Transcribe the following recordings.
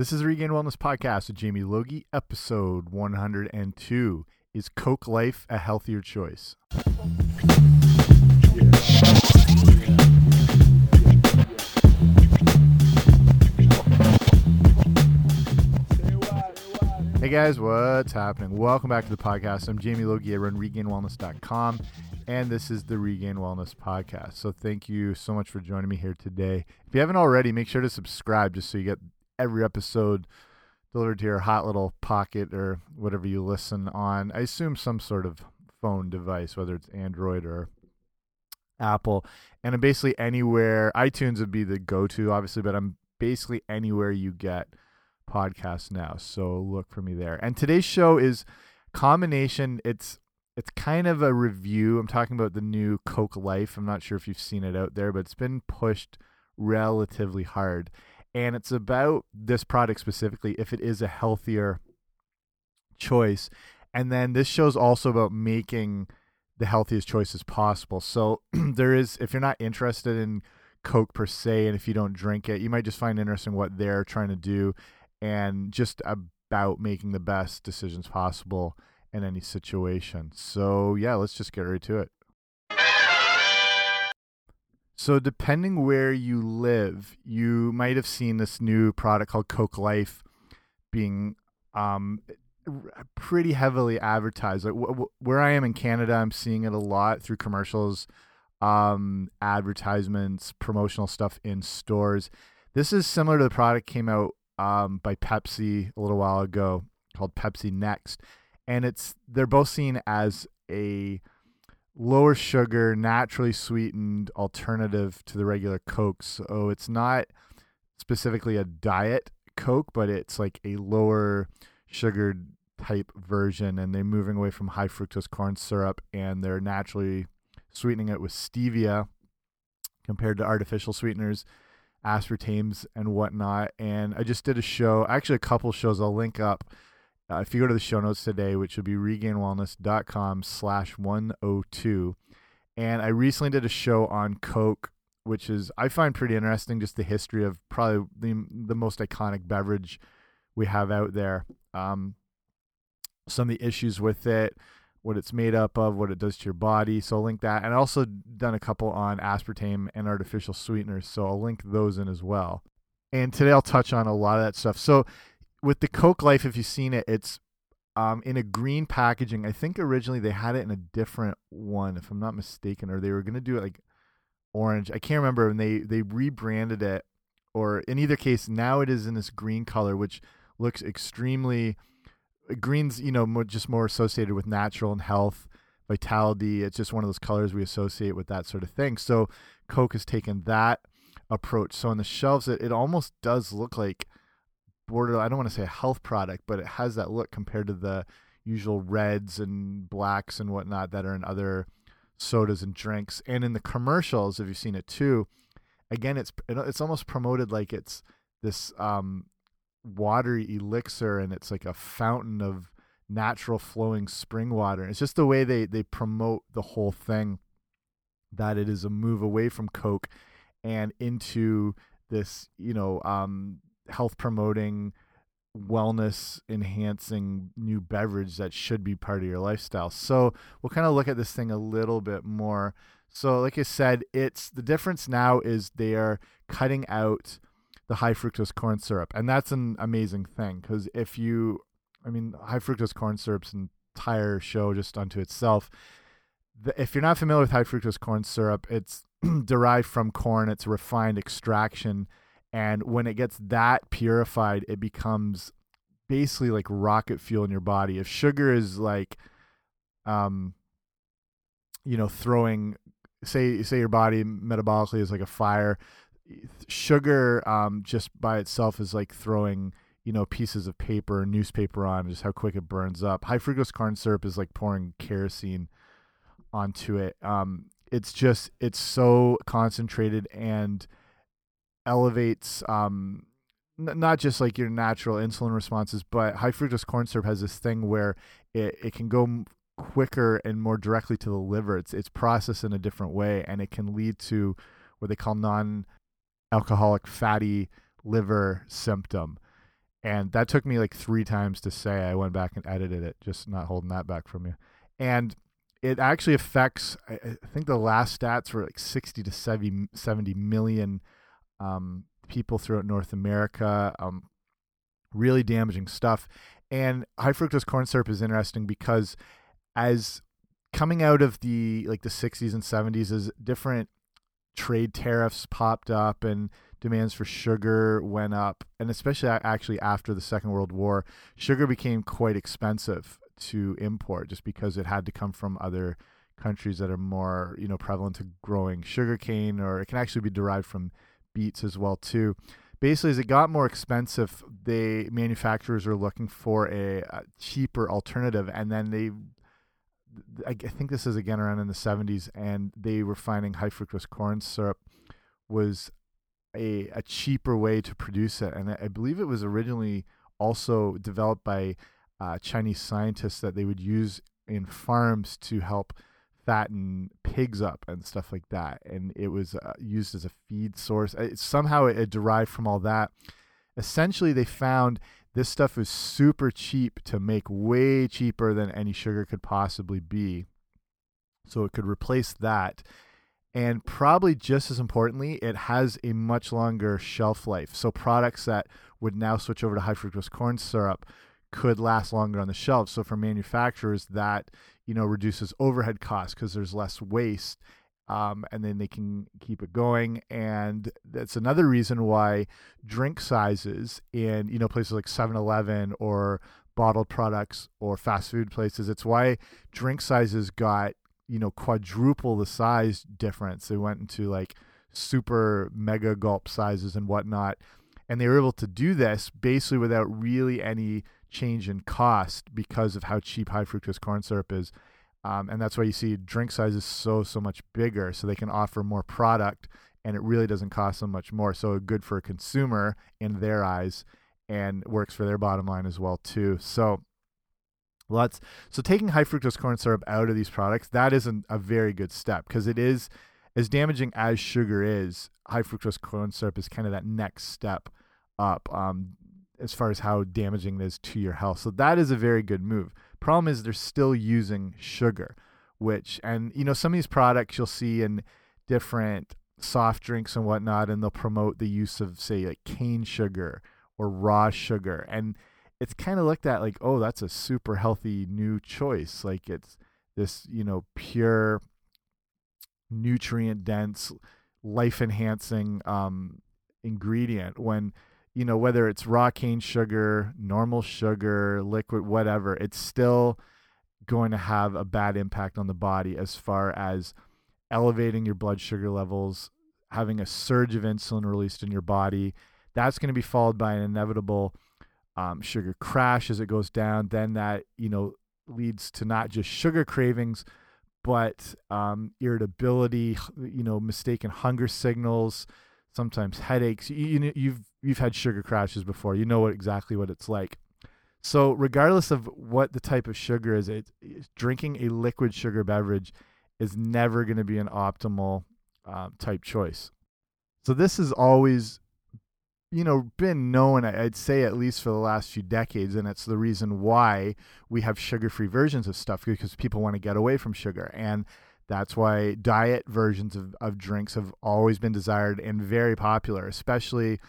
This is the Regained Wellness Podcast with Jamie Logie, episode 102. Is Coke Life a healthier choice? Hey guys, what's happening? Welcome back to the podcast. I'm Jamie Logie. I run regainedwellness.com, and this is the Regained Wellness Podcast. So thank you so much for joining me here today. If you haven't already, make sure to subscribe just so you get every episode delivered to your hot little pocket or whatever you listen on. I assume some sort of phone device, whether it's Android or Apple. And I'm basically anywhere. iTunes would be the go to, obviously, but I'm basically anywhere you get podcasts now. So look for me there. And today's show is combination. It's it's kind of a review. I'm talking about the new Coke Life. I'm not sure if you've seen it out there, but it's been pushed relatively hard. And it's about this product specifically, if it is a healthier choice. And then this show's also about making the healthiest choices possible. So there is, if you're not interested in Coke per se, and if you don't drink it, you might just find interesting what they're trying to do and just about making the best decisions possible in any situation. So, yeah, let's just get right to it. So, depending where you live, you might have seen this new product called Coke Life being um, pretty heavily advertised. Like where I am in Canada, I'm seeing it a lot through commercials, um, advertisements, promotional stuff in stores. This is similar to the product came out um, by Pepsi a little while ago called Pepsi Next, and it's they're both seen as a lower sugar, naturally sweetened alternative to the regular Coke. So it's not specifically a diet Coke, but it's like a lower sugared type version, and they're moving away from high fructose corn syrup, and they're naturally sweetening it with stevia compared to artificial sweeteners aspartames and whatnot. And I just did a show, actually a couple shows I'll link up. Uh, if you go to the show notes today, which would be regainedwellness.com slash 102. And I recently did a show on Coke, which is, I find pretty interesting, just the history of probably the, the most iconic beverage we have out there. Um, some of the issues with it, what it's made up of, what it does to your body. So I'll link that. And I also done a couple on aspartame and artificial sweeteners. So I'll link those in as well. And today I'll touch on a lot of that stuff. So with the Coke Life, if you've seen it, it's um, in a green packaging. I think originally they had it in a different one, if I'm not mistaken, or they were going to do it like orange. I can't remember. And they, they rebranded it, or in either case, now it is in this green color, which looks extremely green's you know more, just more associated with natural and health vitality it's just one of those colors we associate with that sort of thing so coke has taken that approach so on the shelves it, it almost does look like border i don't want to say a health product but it has that look compared to the usual reds and blacks and whatnot that are in other sodas and drinks and in the commercials if you've seen it too again it's it's almost promoted like it's this um watery elixir and it's like a fountain of natural flowing spring water. It's just the way they they promote the whole thing that it is a move away from Coke and into this, you know, um, health promoting, wellness enhancing new beverage that should be part of your lifestyle. So we'll kind of look at this thing a little bit more. So, like I said, it's the difference now is they are cutting out the high fructose corn syrup. And that's an amazing thing because if you, I mean, high fructose corn syrup's entire show just unto itself. If you're not familiar with high fructose corn syrup, it's derived from corn, it's refined extraction. And when it gets that purified, it becomes basically like rocket fuel in your body. If sugar is like, um, you know, throwing, say, say your body metabolically is like a fire, sugar um, just by itself is like throwing you know pieces of paper newspaper on just how quick it burns up high fructose corn syrup is like pouring kerosene onto it um, it's just it's so concentrated and elevates um, not just like your natural insulin responses but high fructose corn syrup has this thing where it, it can go quicker and more directly to the liver it's it's processed in a different way and it can lead to what they call non alcoholic fatty liver symptom. and that took me like three times to say. I went back and edited it, just not holding that back from you. And it actually affects. I, I think the last stats were like 60 to 70, 70 million um, people throughout North America. Um, really damaging stuff. And high fructose corn syrup is interesting because as coming out of the like the 60s and 70s as different trade tariffs popped up and demands for sugar went up and especially actually after the second world war sugar became quite expensive to import just because it had to come from other countries that are more you know prevalent to growing sugarcane or it can actually be derived from beets as well too basically as it got more expensive the manufacturers are looking for a, a cheaper alternative and then they I think this is again around in the 70s, and they were finding high fructose corn syrup was a, a cheaper way to produce it. And I believe it was originally also developed by uh, Chinese scientists that they would use in farms to help fatten pigs up and stuff like that. And it was uh, used as a feed source. It, somehow it, it derived from all that. Essentially, they found this stuff is super cheap to make, way cheaper than any sugar could possibly be. So it could replace that. And probably just as importantly, it has a much longer shelf life. So products that would now switch over to high fructose corn syrup could last longer on the shelf. So for manufacturers, that you know reduces overhead costs because there's less waste um, and then they can keep it going. And that's another reason why drink sizes in you know places like 7-Eleven or bottled products or fast food places, it's why drink sizes got you know quadruple the size difference. They went into like super mega gulp sizes and whatnot, and they were able to do this basically without really any change in cost because of how cheap high fructose corn syrup is um, and that's why you see drink sizes so so much bigger, so they can offer more product, and it really doesn't cost them much more. So good for a consumer in their eyes, and works for their bottom line as well too. So lots. So taking high fructose corn syrup out of these products that isn't a very good step because it is as damaging as sugar is. High fructose corn syrup is kind of that next step up um, as far as how damaging it is to your health. So that is a very good move. Problem is they're still using sugar, which and you know some of these products you'll see in different soft drinks and whatnot, and they'll promote the use of say like cane sugar or raw sugar, and it's kind of looked at like oh that's a super healthy new choice, like it's this you know pure nutrient dense life enhancing um, ingredient when you know, whether it's raw cane sugar, normal sugar, liquid, whatever, it's still going to have a bad impact on the body as far as elevating your blood sugar levels, having a surge of insulin released in your body. That's going to be followed by an inevitable um, sugar crash as it goes down. Then that, you know, leads to not just sugar cravings, but um, irritability, you know, mistaken hunger signals, sometimes headaches. You, you you've you've had sugar crashes before. You know what exactly what it's like. So regardless of what the type of sugar is, it, drinking a liquid sugar beverage is never going to be an optimal um, type choice. So this has always, you know, been known. I'd say at least for the last few decades, and it's the reason why we have sugar-free versions of stuff because people want to get away from sugar and that's why diet versions of, of drinks have always been desired and very popular, especially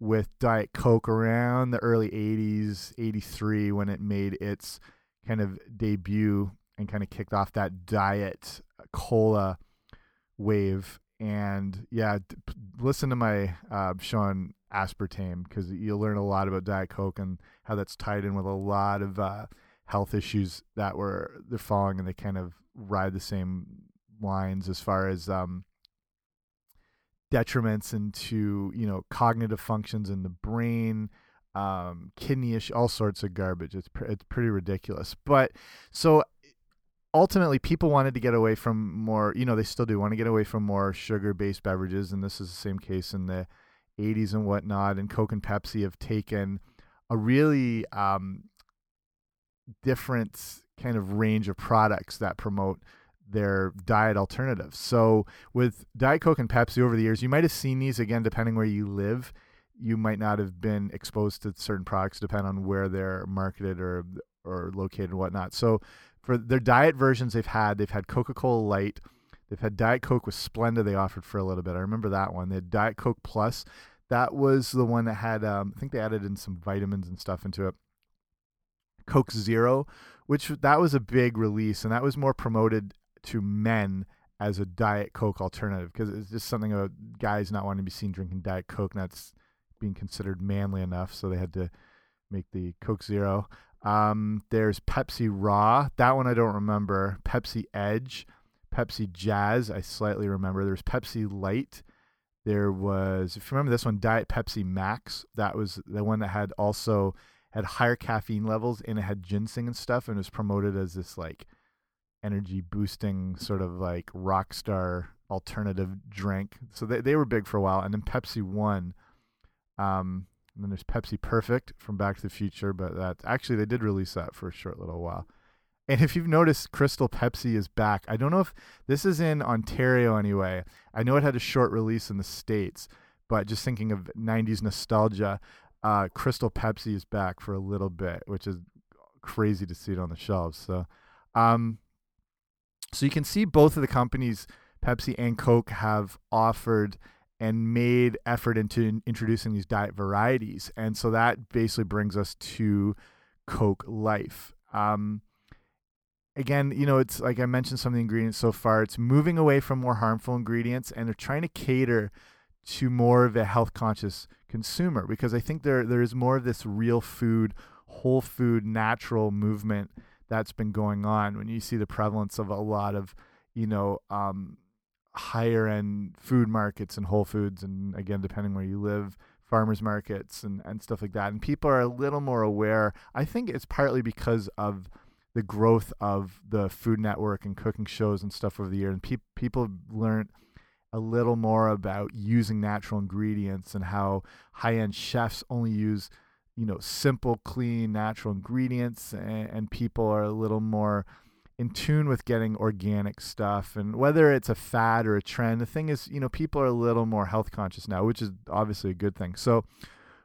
with Diet Coke around the early 80s, 83, when it made its kind of debut and kind of kicked off that diet cola wave. And yeah, listen to my uh, Sean Aspartame because you'll learn a lot about Diet Coke and how that's tied in with a lot of uh, health issues that were they're following and they kind of ride the same lines as far as um, detriments into you know cognitive functions in the brain um, kidney issue all sorts of garbage. It's pr it's pretty ridiculous. But so ultimately people wanted to get away from more you know they still do want to get away from more sugar based beverages and this is the same case in the 80s and whatnot and coke and pepsi have taken a really um, different kind of range of products that promote their diet alternatives. So with Diet Coke and Pepsi over the years, you might have seen these again, depending where you live. you might not have been exposed to certain products depending on where they're marketed or or located and whatnot. So for their diet versions they've had, they've had Coca-Cola Light, they've had Diet Coke with Splenda they offered for a little bit. I remember that one. They had Diet Coke Plus. That was the one that had um, I think they added in some vitamins and stuff into it. Coke Zero, which that was a big release and that was more promoted to men as a Diet Coke alternative because it's just something about guys not wanting to be seen drinking Diet Coke. That's being considered manly enough, so they had to make the Coke Zero. Um, there's Pepsi Raw. That one I don't remember. Pepsi Edge, Pepsi Jazz. I slightly remember. There's Pepsi Light. There was, if you remember this one, Diet Pepsi Max. That was the one that had also had higher caffeine levels and it had ginseng and stuff, and was promoted as this like energy boosting sort of like rock star alternative drink. So they they were big for a while, and then Pepsi One um, and then there's Pepsi Perfect from Back to the Future, but that actually they did release that for a short little while. And if you've noticed, Crystal Pepsi is back. I don't know if this is in Ontario anyway. I know it had a short release in the States, but just thinking of 90s nostalgia, uh, Crystal Pepsi is back for a little bit, which is crazy to see it on the shelves. So, um, so you can see both of the companies, Pepsi and Coke, have offered and made effort into introducing these diet varieties. And so that basically brings us to Coke Life. Um, again, you know, it's like I mentioned some of the ingredients so far, it's moving away from more harmful ingredients and they're trying to cater to more of a health conscious consumer because I think there there is more of this real food, whole food, natural movement that's been going on when you see the prevalence of a lot of, you know, um, higher end food markets and Whole Foods, and again, depending where you live, farmers markets and, and stuff like that. And people are a little more aware. I think it's partly because of the growth of the Food Network and cooking shows and stuff over the year, and pe people learned a little more about using natural ingredients and how high end chefs only use you know simple clean natural ingredients and, and people are a little more in tune with getting organic stuff and whether it's a fad or a trend the thing is you know people are a little more health conscious now which is obviously a good thing. So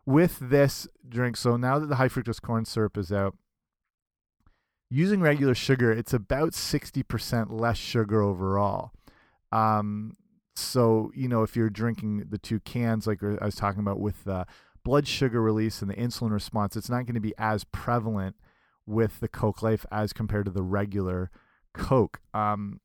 with this drink so now that the high fructose corn syrup is out using regular sugar it's about 60% less sugar overall. Um, so you know if you're drinking the two cans like i was talking about with the blood sugar release and the insulin response it's not going to be as prevalent with the Coke Life as compared to the regular Coke. Um,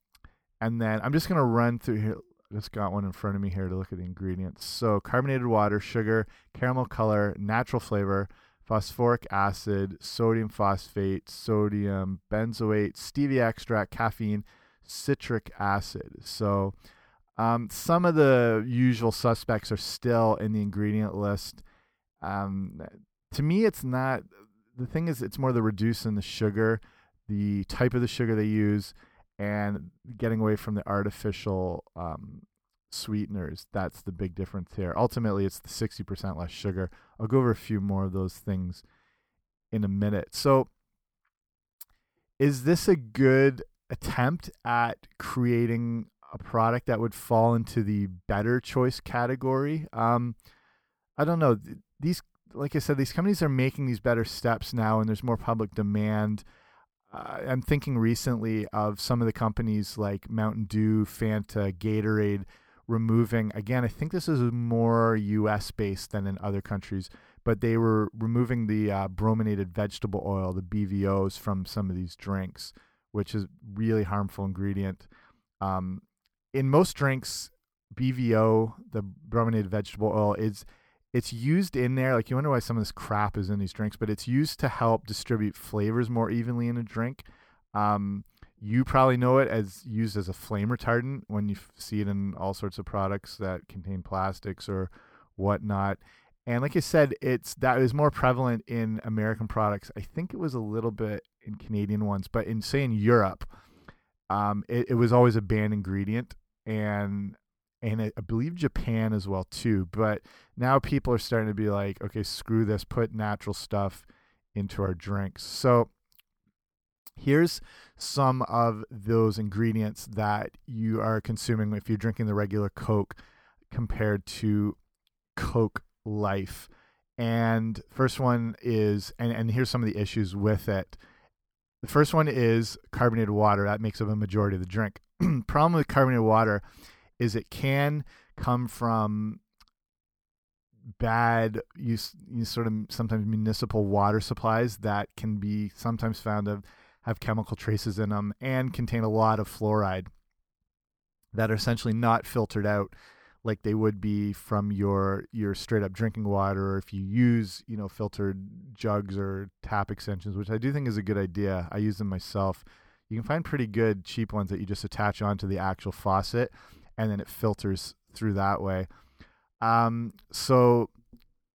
and then I'm just going to run through here. Just got one in front of me here to look at the ingredients. So carbonated water, sugar, caramel color, natural flavor, phosphoric acid, sodium phosphate, sodium benzoate, stevia extract, caffeine, citric acid. So um, some of the usual suspects are still in the ingredient list. Um, to me, it's not the thing is, it's more the reducing the sugar, the type of the sugar they use, and getting away from the artificial um, sweeteners. That's the big difference here. Ultimately, it's the 60% less sugar. I'll go over a few more of those things in a minute. So, is this a good attempt at creating a product that would fall into the better choice category? Um, I don't know. These like I said, these companies are making these better steps now, and there's more public demand. Uh, I'm thinking recently of some of the companies like Mountain Dew, Fanta, Gatorade removing. Again, I think this is more U.S. based than in other countries, but they were removing the uh, brominated vegetable oil, the BVOs, from some of these drinks, which is really harmful ingredient. Um, in most drinks, BVO, the brominated vegetable oil, is it's used in there. Like you wonder why some of this crap is in these drinks, but it's used to help distribute flavors more evenly in a drink. Um, you probably know it as used as a flame retardant when you see it in all sorts of products that contain plastics or whatnot. And like I said, it's that is more prevalent in American products. I think it was a little bit in Canadian ones, but in say in Europe, um, it, it was always a banned ingredient. And and I believe Japan as well too. But now people are starting to be like, okay, screw this, put natural stuff into our drinks. So here's some of those ingredients that you are consuming if you're drinking the regular Coke compared to Coke Life. And first one is, and, and here's some of the issues with it. The first one is carbonated water. That makes up a majority of the drink. Problem with carbonated water is it can come from bad use, use sort of sometimes municipal water supplies that can be sometimes found to have chemical traces in them and contain a lot of fluoride that are essentially not filtered out like they would be from your your straight up drinking water or if you use you know filtered jugs or tap extensions which i do think is a good idea. I use them myself. You can find pretty good cheap ones that you just attach onto the actual faucet and then it filters through that way um, so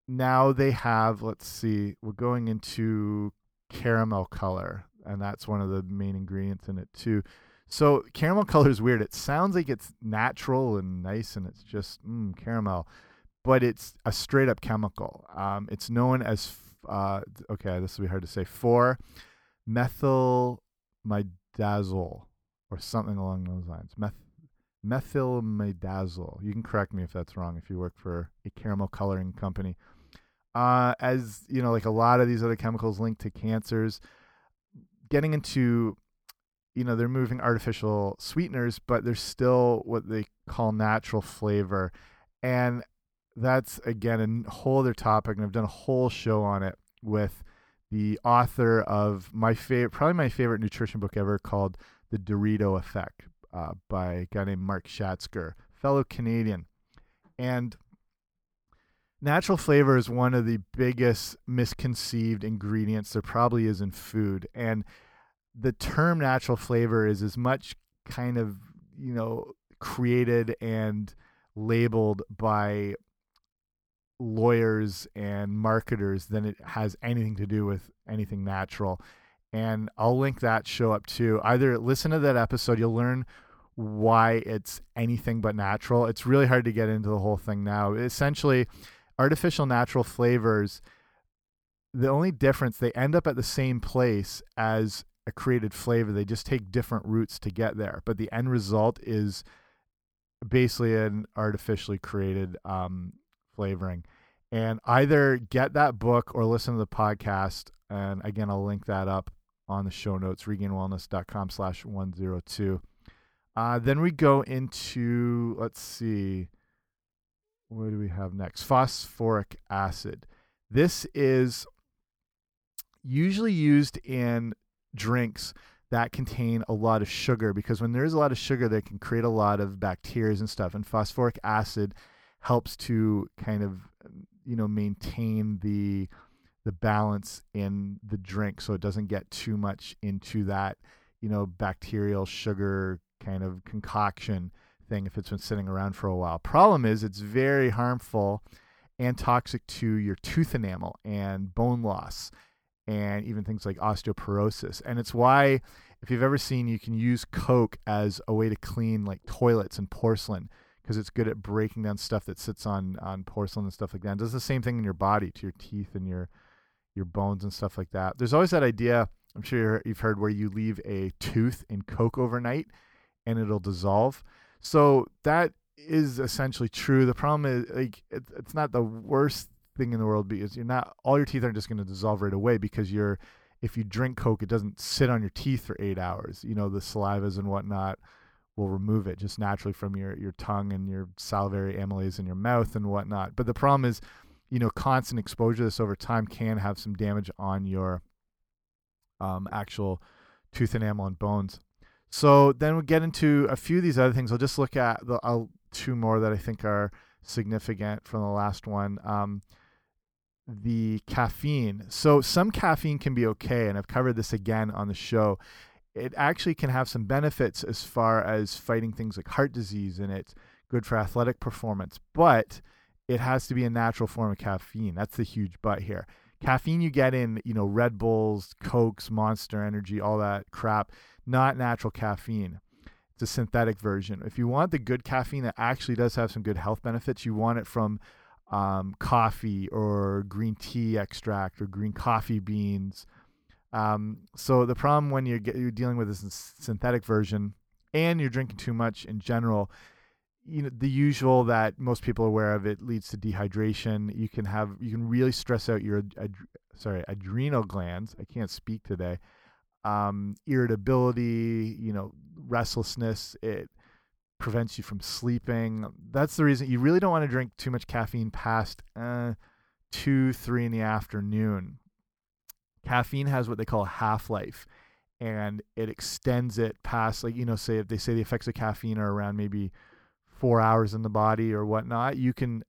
now they have let's see we're going into caramel color and that's one of the main ingredients in it too so caramel color is weird. It sounds like it's natural and nice, and it's just mm, caramel, but it's a straight up chemical. Um, it's known as uh, okay, this will be hard to say. Four methyl midazole or something along those lines. Meth methylmidazole. You can correct me if that's wrong if you work for a caramel coloring company. Uh, as you know, like a lot of these other chemicals linked to cancers, getting into you know they're moving artificial sweeteners but there's still what they call natural flavor and that's again a whole other topic and i've done a whole show on it with the author of my favorite probably my favorite nutrition book ever called the dorito effect uh, by a guy named mark schatzker fellow canadian. And natural flavor is one of the biggest misconceived ingredients there probably is in food. And the term natural flavor is as much kind of you know created and labeled by lawyers and marketers than it has anything to do with anything natural. And I'll link that show up too. Either listen to that episode you'll learn why it's anything but natural it's really hard to get into the whole thing now essentially artificial natural flavors the only difference they end up at the same place as a created flavor. They just take different routes to get there, but the end result is basically an artificially created um, flavoring. And either get that book or listen to the podcast. And again, I'll link that up on the show notes, regainedwellness.com slash 102. Uh, then we go into, let's see, what do we have next? Phosphoric acid. This is usually used in drinks that contain a lot of sugar because when there's a lot of sugar they can create a lot of bacteria and stuff and phosphoric acid helps to kind of you know maintain the the balance in the drink so it doesn't get too much into that you know bacterial sugar kind of concoction thing if it's been sitting around for a while problem is it's very harmful and toxic to your tooth enamel and bone loss and even things like osteoporosis. And it's why, if you've ever seen, you can use Coke as a way to clean like toilets and porcelain because it's good at breaking down stuff that sits on on porcelain and stuff like that. It does the same thing in your body to your teeth and your your bones and stuff like that. There's always that idea. I'm sure you've heard where you leave a tooth in Coke overnight and it'll dissolve. So that is essentially true. The problem is like it, it's not the worst thing in the world because you're not all your teeth aren't just going to dissolve right away because you're if you drink coke it doesn't sit on your teeth for eight hours you know the salivas and whatnot will remove it just naturally from your your tongue and your salivary amylase in your mouth and whatnot but the problem is you know constant exposure to this over time can have some damage on your um, actual tooth enamel and bones so then we get into a few of these other things i'll just look at the I'll, two more that i think are significant from the last one um, the caffeine. So some caffeine can be okay, and I've covered this again on the show. It actually can have some benefits as far as fighting things like heart disease, and it's good for athletic performance. But it has to be a natural form of caffeine. That's the huge but here. Caffeine you get in, you know, Red Bulls, Cokes, Monster Energy, all that crap, not natural caffeine. It's a synthetic version. If you want the good caffeine that actually does have some good health benefits, you want it from um, coffee or green tea extract or green coffee beans. Um, so the problem when you're, you're dealing with this synthetic version and you're drinking too much in general, you know the usual that most people are aware of it leads to dehydration you can have you can really stress out your ad, sorry adrenal glands i can't speak today um, irritability you know restlessness it prevents you from sleeping. That's the reason you really don't want to drink too much caffeine past uh, two three in the afternoon. Caffeine has what they call a half-life and it extends it past like you know say if they say the effects of caffeine are around maybe four hours in the body or whatnot, you can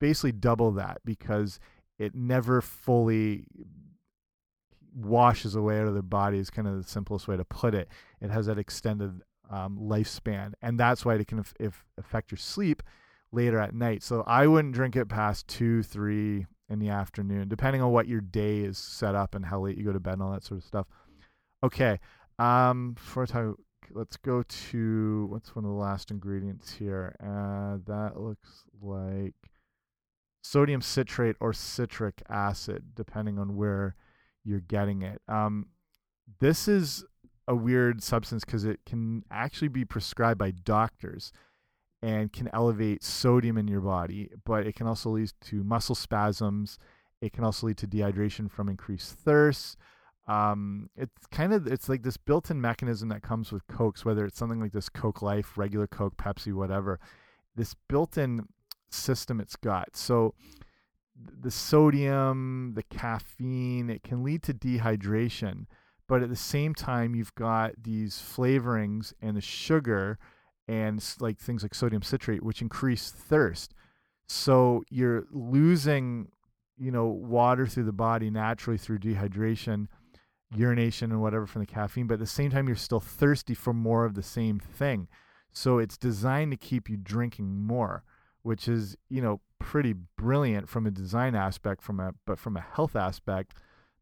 basically double that because it never fully washes away out of the body is kind of the simplest way to put it. It has that extended um, lifespan, and that's why it can if affect your sleep later at night. So I wouldn't drink it past two, three in the afternoon, depending on what your day is set up and how late you go to bed and all that sort of stuff. Okay, um, before time, let's go to what's one of the last ingredients here. Uh, that looks like sodium citrate or citric acid, depending on where you're getting it. Um, this is a weird substance because it can actually be prescribed by doctors and can elevate sodium in your body, but it can also lead to muscle spasms. It can also lead to dehydration from increased thirst um, it's kind of it's like this built-in mechanism that comes with cokes whether it's something like this coke life regular coke pepsi whatever this built-in system it's got so the sodium the caffeine it can lead to dehydration but at the same time you've got these flavorings and the sugar and like things like sodium citrate which increase thirst so you're losing you know water through the body naturally through dehydration urination and whatever from the caffeine, but at the same time, you're still thirsty for more of the same thing. So it's designed to keep you drinking more, which is, you know, pretty brilliant from a design aspect, from a but from a health aspect,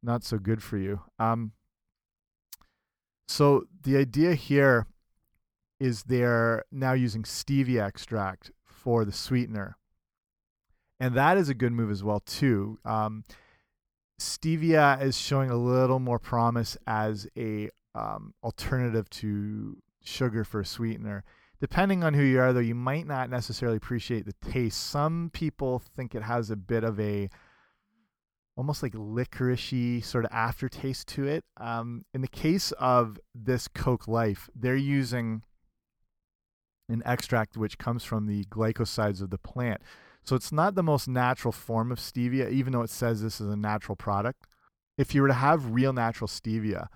not so good for you. Um, so the idea here is they're now using stevia extract for the sweetener, and that is a good move as well too. Um, stevia is showing a little more promise as a um, alternative to sugar for a sweetener. Depending on who you are, though, you might not necessarily appreciate the taste. Some people think it has a bit of a almost like licoricey sort of aftertaste to it. Um, in the case of this Coke Life, they're using an extract which comes from the glycosides of the plant. So it's not the most natural form of stevia, even though it says this is a natural product. If you were to have real natural stevia,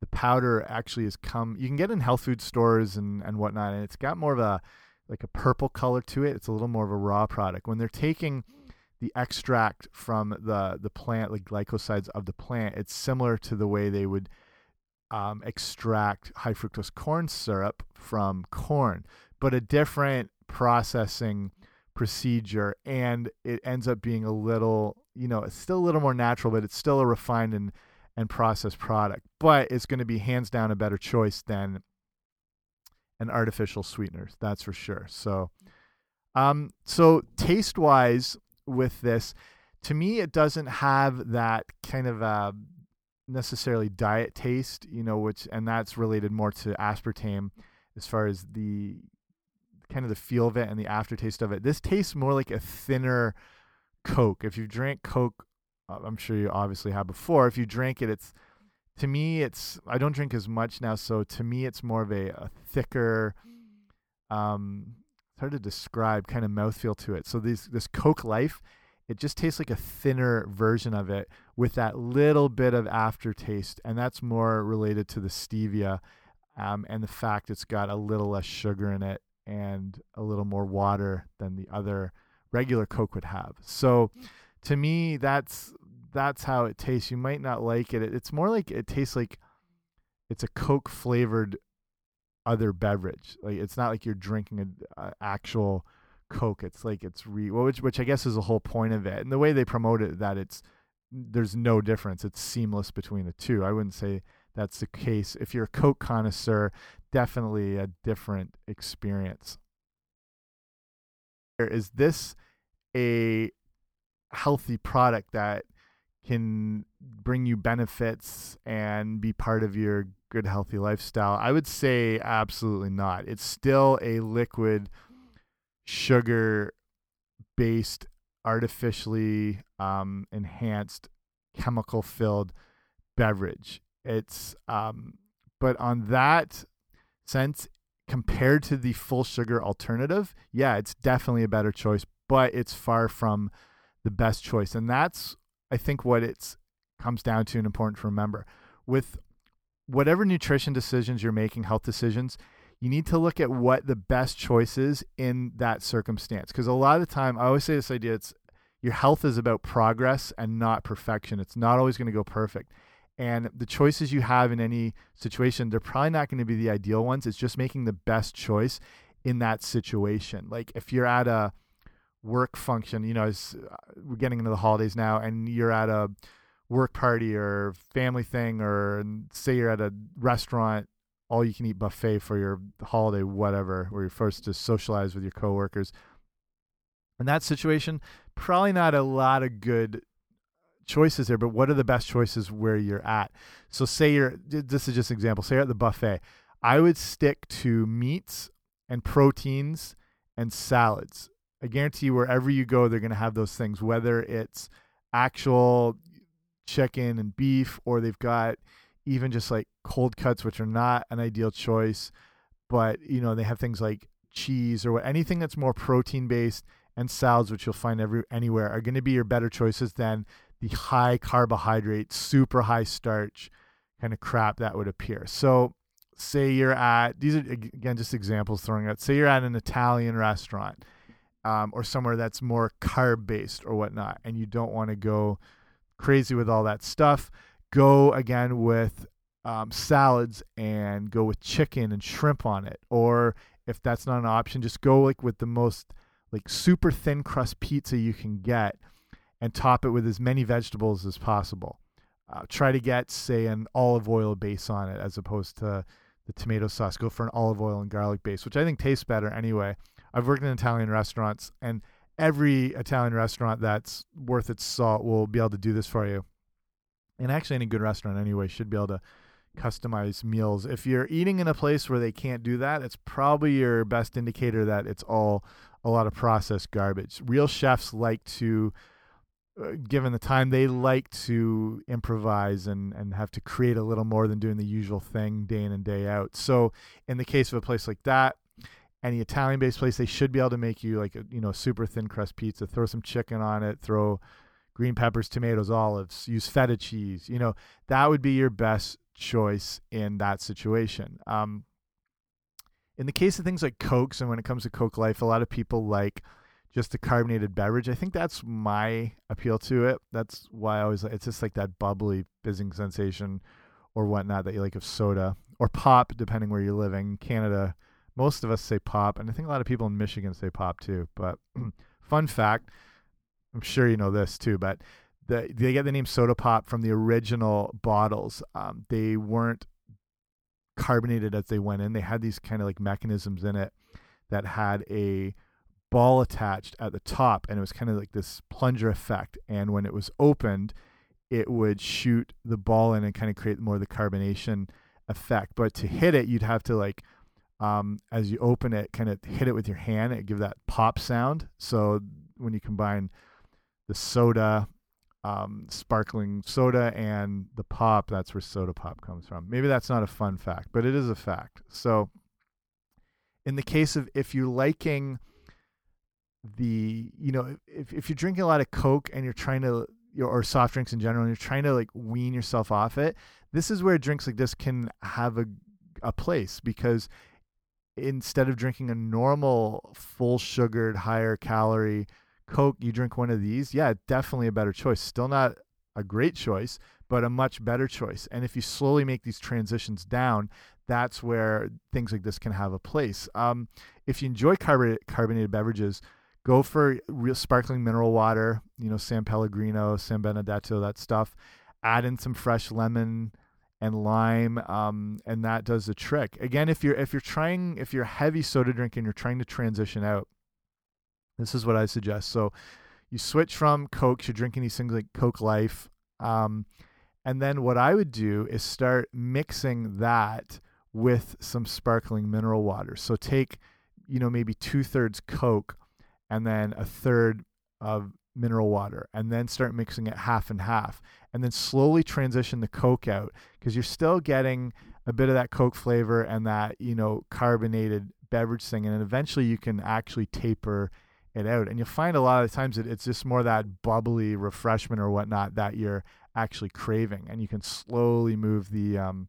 the powder actually has come. You can get in health food stores and and whatnot, and it's got more of a like a purple color to it. It's a little more of a raw product. When they're taking the extract from the the plant, like glycosides of the plant, it's similar to the way they would um, extract high fructose corn syrup from corn, but a different processing procedure and it ends up being a little you know it's still a little more natural but it's still a refined and and processed product but it's going to be hands down a better choice than an artificial sweetener that's for sure so um so taste wise with this to me it doesn't have that kind of uh necessarily diet taste you know which and that's related more to aspartame as far as the kind of the feel of it and the aftertaste of it. This tastes more like a thinner Coke. If you drank Coke, I'm sure you obviously have before. If you drink it, it's to me, it's I don't drink as much now, so to me, it's more of a, a thicker, um, it's hard to describe kind of mouthfeel to it. So this this Coke Life, it just tastes like a thinner version of it with that little bit of aftertaste, and that's more related to the stevia. Um, and the fact it's got a little less sugar in it and a little more water than the other regular Coke would have. So to me, that's that's how it tastes. You might not like it. It's more like it tastes like it's a Coke flavored other beverage. Like it's not like you're drinking an actual Coke. It's like it's re well, which which I guess is the whole point of it. And the way they promote it, that it's there's no difference. It's seamless between the two. I wouldn't say that's the case. If you're a Coke connoisseur, definitely a different experience. Is this a healthy product that can bring you benefits and be part of your good healthy lifestyle? I would say absolutely not. It's still a liquid sugar based, artificially um, enhanced, chemical filled beverage. It's, um, but on that sense, compared to the full sugar alternative, yeah, it's definitely a better choice, but it's far from the best choice. And that's, I think, what it's comes down to and important to remember. With whatever nutrition decisions you're making, health decisions, you need to look at what the best choice is in that circumstance. Because a lot of the time, I always say this idea: it's your health is about progress and not perfection. It's not always going to go perfect. And the choices you have in any situation, they're probably not going to be the ideal ones. It's just making the best choice in that situation. Like if you're at a work function, you know, we're getting into the holidays now, and you're at a work party or family thing, or say you're at a restaurant all you can eat buffet for your holiday, whatever, where you're forced to socialize with your coworkers. In that situation, probably not a lot of good choices there, but what are the best choices where you're at? So, say you're, this is just an example, say you're at the buffet. I would stick to meats and proteins and salads. I guarantee you, wherever you go, they're going to have those things, whether it's actual chicken and beef or they've got even just like cold cuts, which are not an ideal choice, but you know they have things like cheese or anything that's more protein based and salads, which you'll find every anywhere, are going to be your better choices than the high carbohydrate, super high starch kind of crap that would appear. So, say you're at these are again just examples throwing out. Say you're at an Italian restaurant um, or somewhere that's more carb based or whatnot, and you don't want to go crazy with all that stuff go again with um, salads and go with chicken and shrimp on it. Or if that's not an option, just go like with the most like super thin crust pizza you can get and top it with as many vegetables as possible. Uh, try to get say an olive oil base on it as opposed to the tomato sauce. Go for an olive oil and garlic base, which I think tastes better anyway. I've worked in Italian restaurants and every Italian restaurant that's worth its salt will be able to do this for you and actually any good restaurant anyway should be able to customize meals. If you're eating in a place where they can't do that, it's probably your best indicator that it's all a lot of processed garbage. Real chefs like to uh, given the time they like to improvise and and have to create a little more than doing the usual thing day in and day out. So in the case of a place like that, any Italian based place, they should be able to make you like a you know super thin crust pizza, throw some chicken on it, throw green peppers, tomatoes, olives, use feta cheese. You know, that would be your best choice in that situation. Um, in the case of things like Cokes, and when it comes to Coke Life, a lot of people like just a carbonated beverage. I think that's my appeal to it. That's why I always it's just like that bubbly, fizzing sensation or whatnot that you like of soda or pop, depending where you're living. Canada, most of us say pop, and I think a lot of people in Michigan say pop too. But fun fact I'm sure you know this too, but the, they get the name soda pop from the original bottles. Um, they weren't carbonated as they went in. They had these kind of like mechanisms in it that had a ball attached at the top, and it was kind of like this plunger effect. And when it was opened, it would shoot the ball in and kind of create more of the carbonation effect. But to hit it, you'd have to like um, as you open it, kind of hit it with your hand. It give that pop sound. So when you combine the soda, um, sparkling soda, and the pop. That's where soda pop comes from. Maybe that's not a fun fact, but it is a fact. So, in the case of if you're liking the, you know, if, if you're drinking a lot of Coke and you're trying to, or soft drinks in general, and you're trying to like wean yourself off it, this is where drinks like this can have a, a place because instead of drinking a normal full sugared, higher calorie, Coke, you drink one of these, yeah, definitely a better choice. Still not a great choice, but a much better choice. And if you slowly make these transitions down, that's where things like this can have a place. Um, if you enjoy carbonated beverages, go for real sparkling mineral water, you know, San Pellegrino, San Benedetto, that stuff. Add in some fresh lemon and lime, um, and that does the trick. Again, if you're if you're trying if you're heavy soda drinker and you're trying to transition out, this is what I suggest. So you switch from Coke, you're drinking these things like Coke Life. Um, and then what I would do is start mixing that with some sparkling mineral water. So take you know, maybe two thirds Coke and then a third of mineral water and then start mixing it half and half and then slowly transition the Coke out because you're still getting a bit of that Coke flavor and that, you know, carbonated beverage thing. And eventually you can actually taper it out. And you'll find a lot of times that it's just more that bubbly refreshment or whatnot that you're actually craving. And you can slowly move the, um,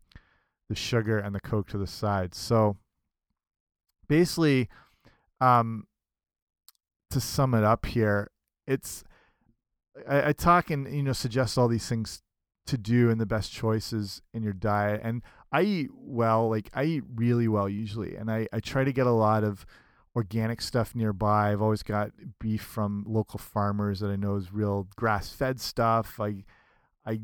the sugar and the Coke to the side. So basically, um, to sum it up here, it's I, I talk and you know suggest all these things to do and the best choices in your diet. And I eat well, like I eat really well usually, and I I try to get a lot of organic stuff nearby. I've always got beef from local farmers that I know is real grass fed stuff. I I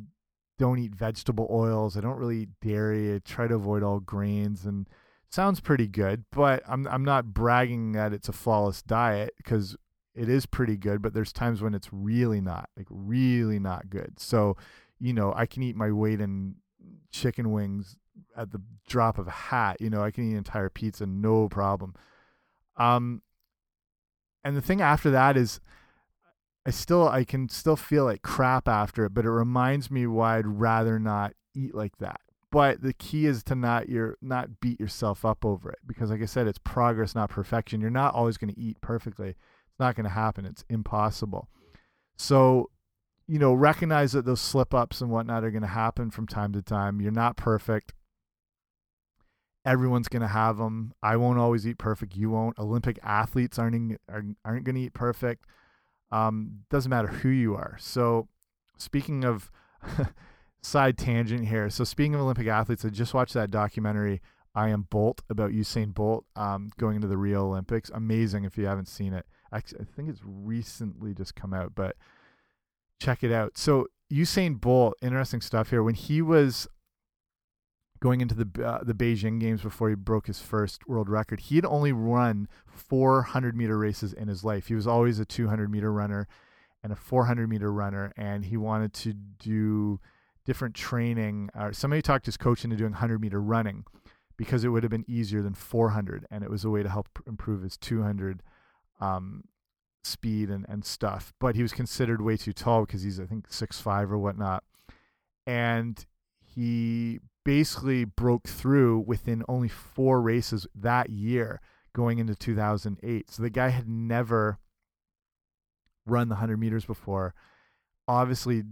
don't eat vegetable oils. I don't really eat dairy. I try to avoid all grains and sounds pretty good, but I'm I'm not bragging that it's a flawless diet because it is pretty good, but there's times when it's really not, like really not good. So, you know, I can eat my weight in chicken wings at the drop of a hat. You know, I can eat an entire pizza no problem. Um, and the thing after that is, I still I can still feel like crap after it, but it reminds me why I'd rather not eat like that. But the key is to not your not beat yourself up over it because, like I said, it's progress, not perfection. You're not always going to eat perfectly. It's not going to happen. It's impossible. So, you know, recognize that those slip ups and whatnot are going to happen from time to time. You're not perfect. Everyone's going to have them. I won't always eat perfect. You won't. Olympic athletes aren't aren't, going to eat perfect. Um, doesn't matter who you are. So, speaking of side tangent here. So speaking of Olympic athletes, I just watched that documentary I Am Bolt about Usain Bolt um, going into the Rio Olympics. Amazing if you haven't seen it. I think it's recently just come out, but check it out. So Usain Bolt, interesting stuff here. When he was going into the uh, the Beijing Games before he broke his first world record, he had only run 400 meter races in his life. He was always a 200 meter runner and a 400 meter runner, and he wanted to do different training. Uh, somebody talked his coach into doing 100 meter running because it would have been easier than 400, and it was a way to help improve his 200 um, speed and, and stuff. But he was considered way too tall because he's, I think, six five or whatnot. And he basically broke through within only four races that year going into 2008. So the guy had never run the 100 meters before. Obviously,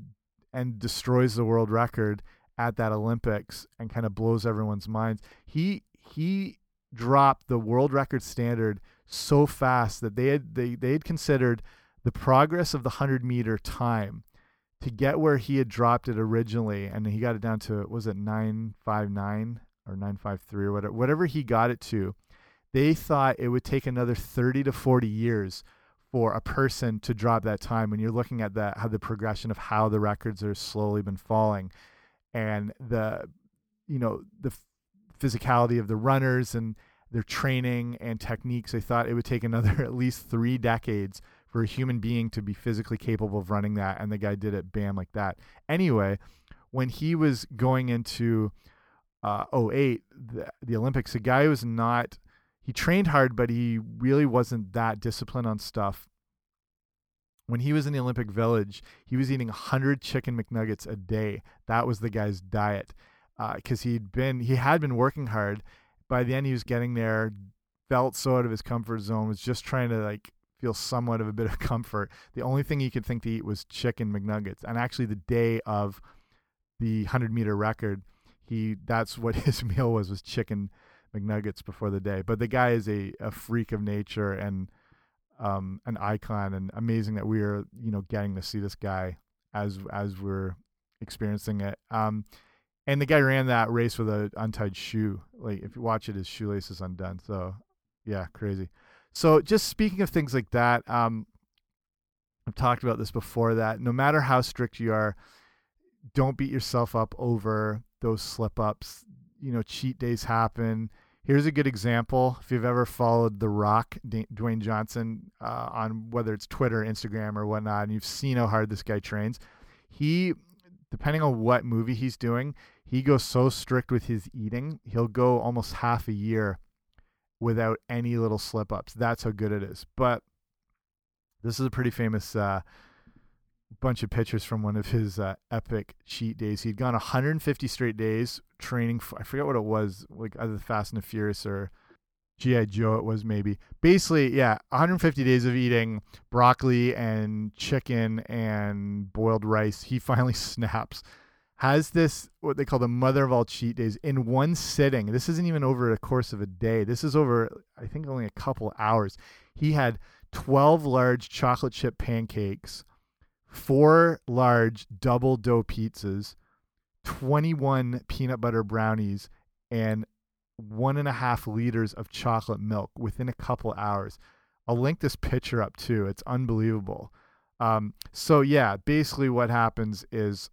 and destroys the world record at that Olympics and kind of blows everyone's minds. He he dropped the world record standard so fast that they had they, they had considered the progress of the 100 meter time to get where he had dropped it originally and he got it down to was it 959 or 953 or whatever whatever he got it to they thought it would take another 30 to 40 years for a person to drop that time when you're looking at that how the progression of how the records are slowly been falling and the you know the physicality of the runners and their training and techniques they thought it would take another at least 3 decades for a human being to be physically capable of running that and the guy did it bam like that anyway when he was going into uh 08 the, the Olympics the guy was not he trained hard, but he really wasn't that disciplined on stuff. When he was in the Olympic Village, he was eating 100 chicken McNuggets a day. That was the guy's diet because uh, he'd been he had been working hard. By the end, he was getting there, felt so out of his comfort zone, was just trying to like feel somewhat of a bit of comfort. The only thing he could think to eat was chicken McNuggets. And actually, the day of the 100 meter record, he that's what his meal was was chicken McNuggets before the day. But the guy is a, a freak of nature and um, an icon, and amazing that we are you know getting to see this guy as as we're experiencing it. Um, and the guy ran that race with a untied shoe. Like if you watch it, his shoelace is undone. So yeah, crazy. So just speaking of things like that, um, I've talked about this before. That no matter how strict you are, don't beat yourself up over those slip ups. You know, cheat days happen. Here's a good example. If you've ever followed The Rock, Dwayne Johnson, uh, on whether it's Twitter, Instagram, or whatnot, and you've seen how hard this guy trains, he, depending on what movie he's doing, he goes so strict with his eating, he'll go almost half a year without any little slip ups. That's how good it is. But this is a pretty famous uh, bunch of pictures from one of his uh, epic cheat days. He'd gone 150 straight days training. For, I forget what it was, like either Fast and the Furious or GI Joe. It was maybe basically yeah, 150 days of eating broccoli and chicken and boiled rice. He finally snaps. Has this what they call the mother of all cheat days in one sitting. This isn't even over the course of a day. This is over I think only a couple hours. He had 12 large chocolate chip pancakes four large double dough pizzas, 21 peanut butter brownies, and one and a half liters of chocolate milk within a couple hours. I'll link this picture up too. It's unbelievable. Um, so yeah, basically what happens is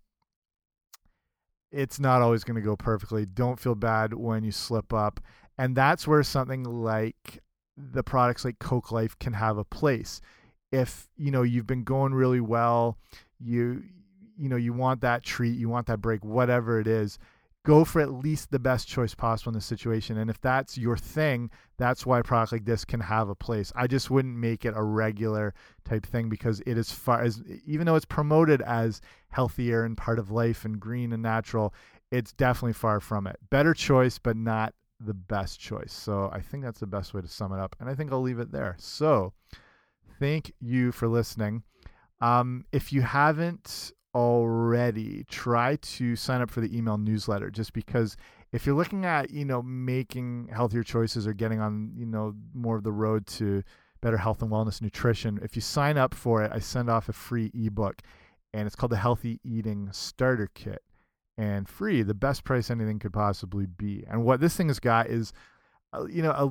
it's not always going to go perfectly. Don't feel bad when you slip up. And that's where something like the products like Coke Life can have a place if you know you've been going really well you you know you want that treat you want that break whatever it is go for at least the best choice possible in the situation. And if that's your thing that's why a product like this can have a place. I just wouldn't make it a regular type thing because it is far as even though it's promoted as healthier and part of life and green and natural it's definitely far from it. Better choice but not the best choice. So i think that's the best way to sum it up. And i think i'll leave it there. So thank you for listening. Um, if you haven't already, try to sign up for the email newsletter just because if you're looking at, you know, making healthier choices or getting on, you know, more of the road to better health and wellness nutrition, if you sign up for it, I send off a free ebook and it's called the Healthy Eating Starter Kit and free, the best price anything could possibly be. And what this thing has got is you know a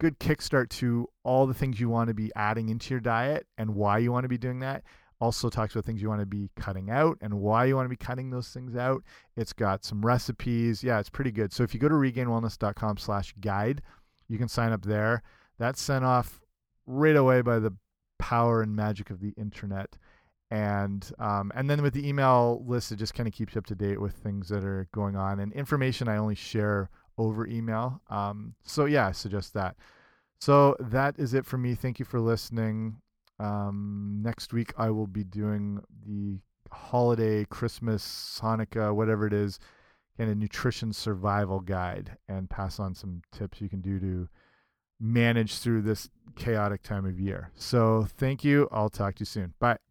good kickstart to all the things you want to be adding into your diet and why you want to be doing that. Also talks about things you want to be cutting out and why you want to be cutting those things out. It's got some recipes. Yeah it's pretty good. So if you go to regainedwellness.com slash guide you can sign up there. That's sent off right away by the power and magic of the internet. And um, and then with the email list it just kind of keeps you up to date with things that are going on and information i only share over email. Um, so yeah, I suggest that. So that is it for me. Thank you for listening. Um, next week I will be doing the holiday, Christmas, Hanukkah, whatever it is, kind of nutrition survival guide and pass on some tips you can do to manage through this chaotic time of year. So thank you. I'll talk to you soon. Bye.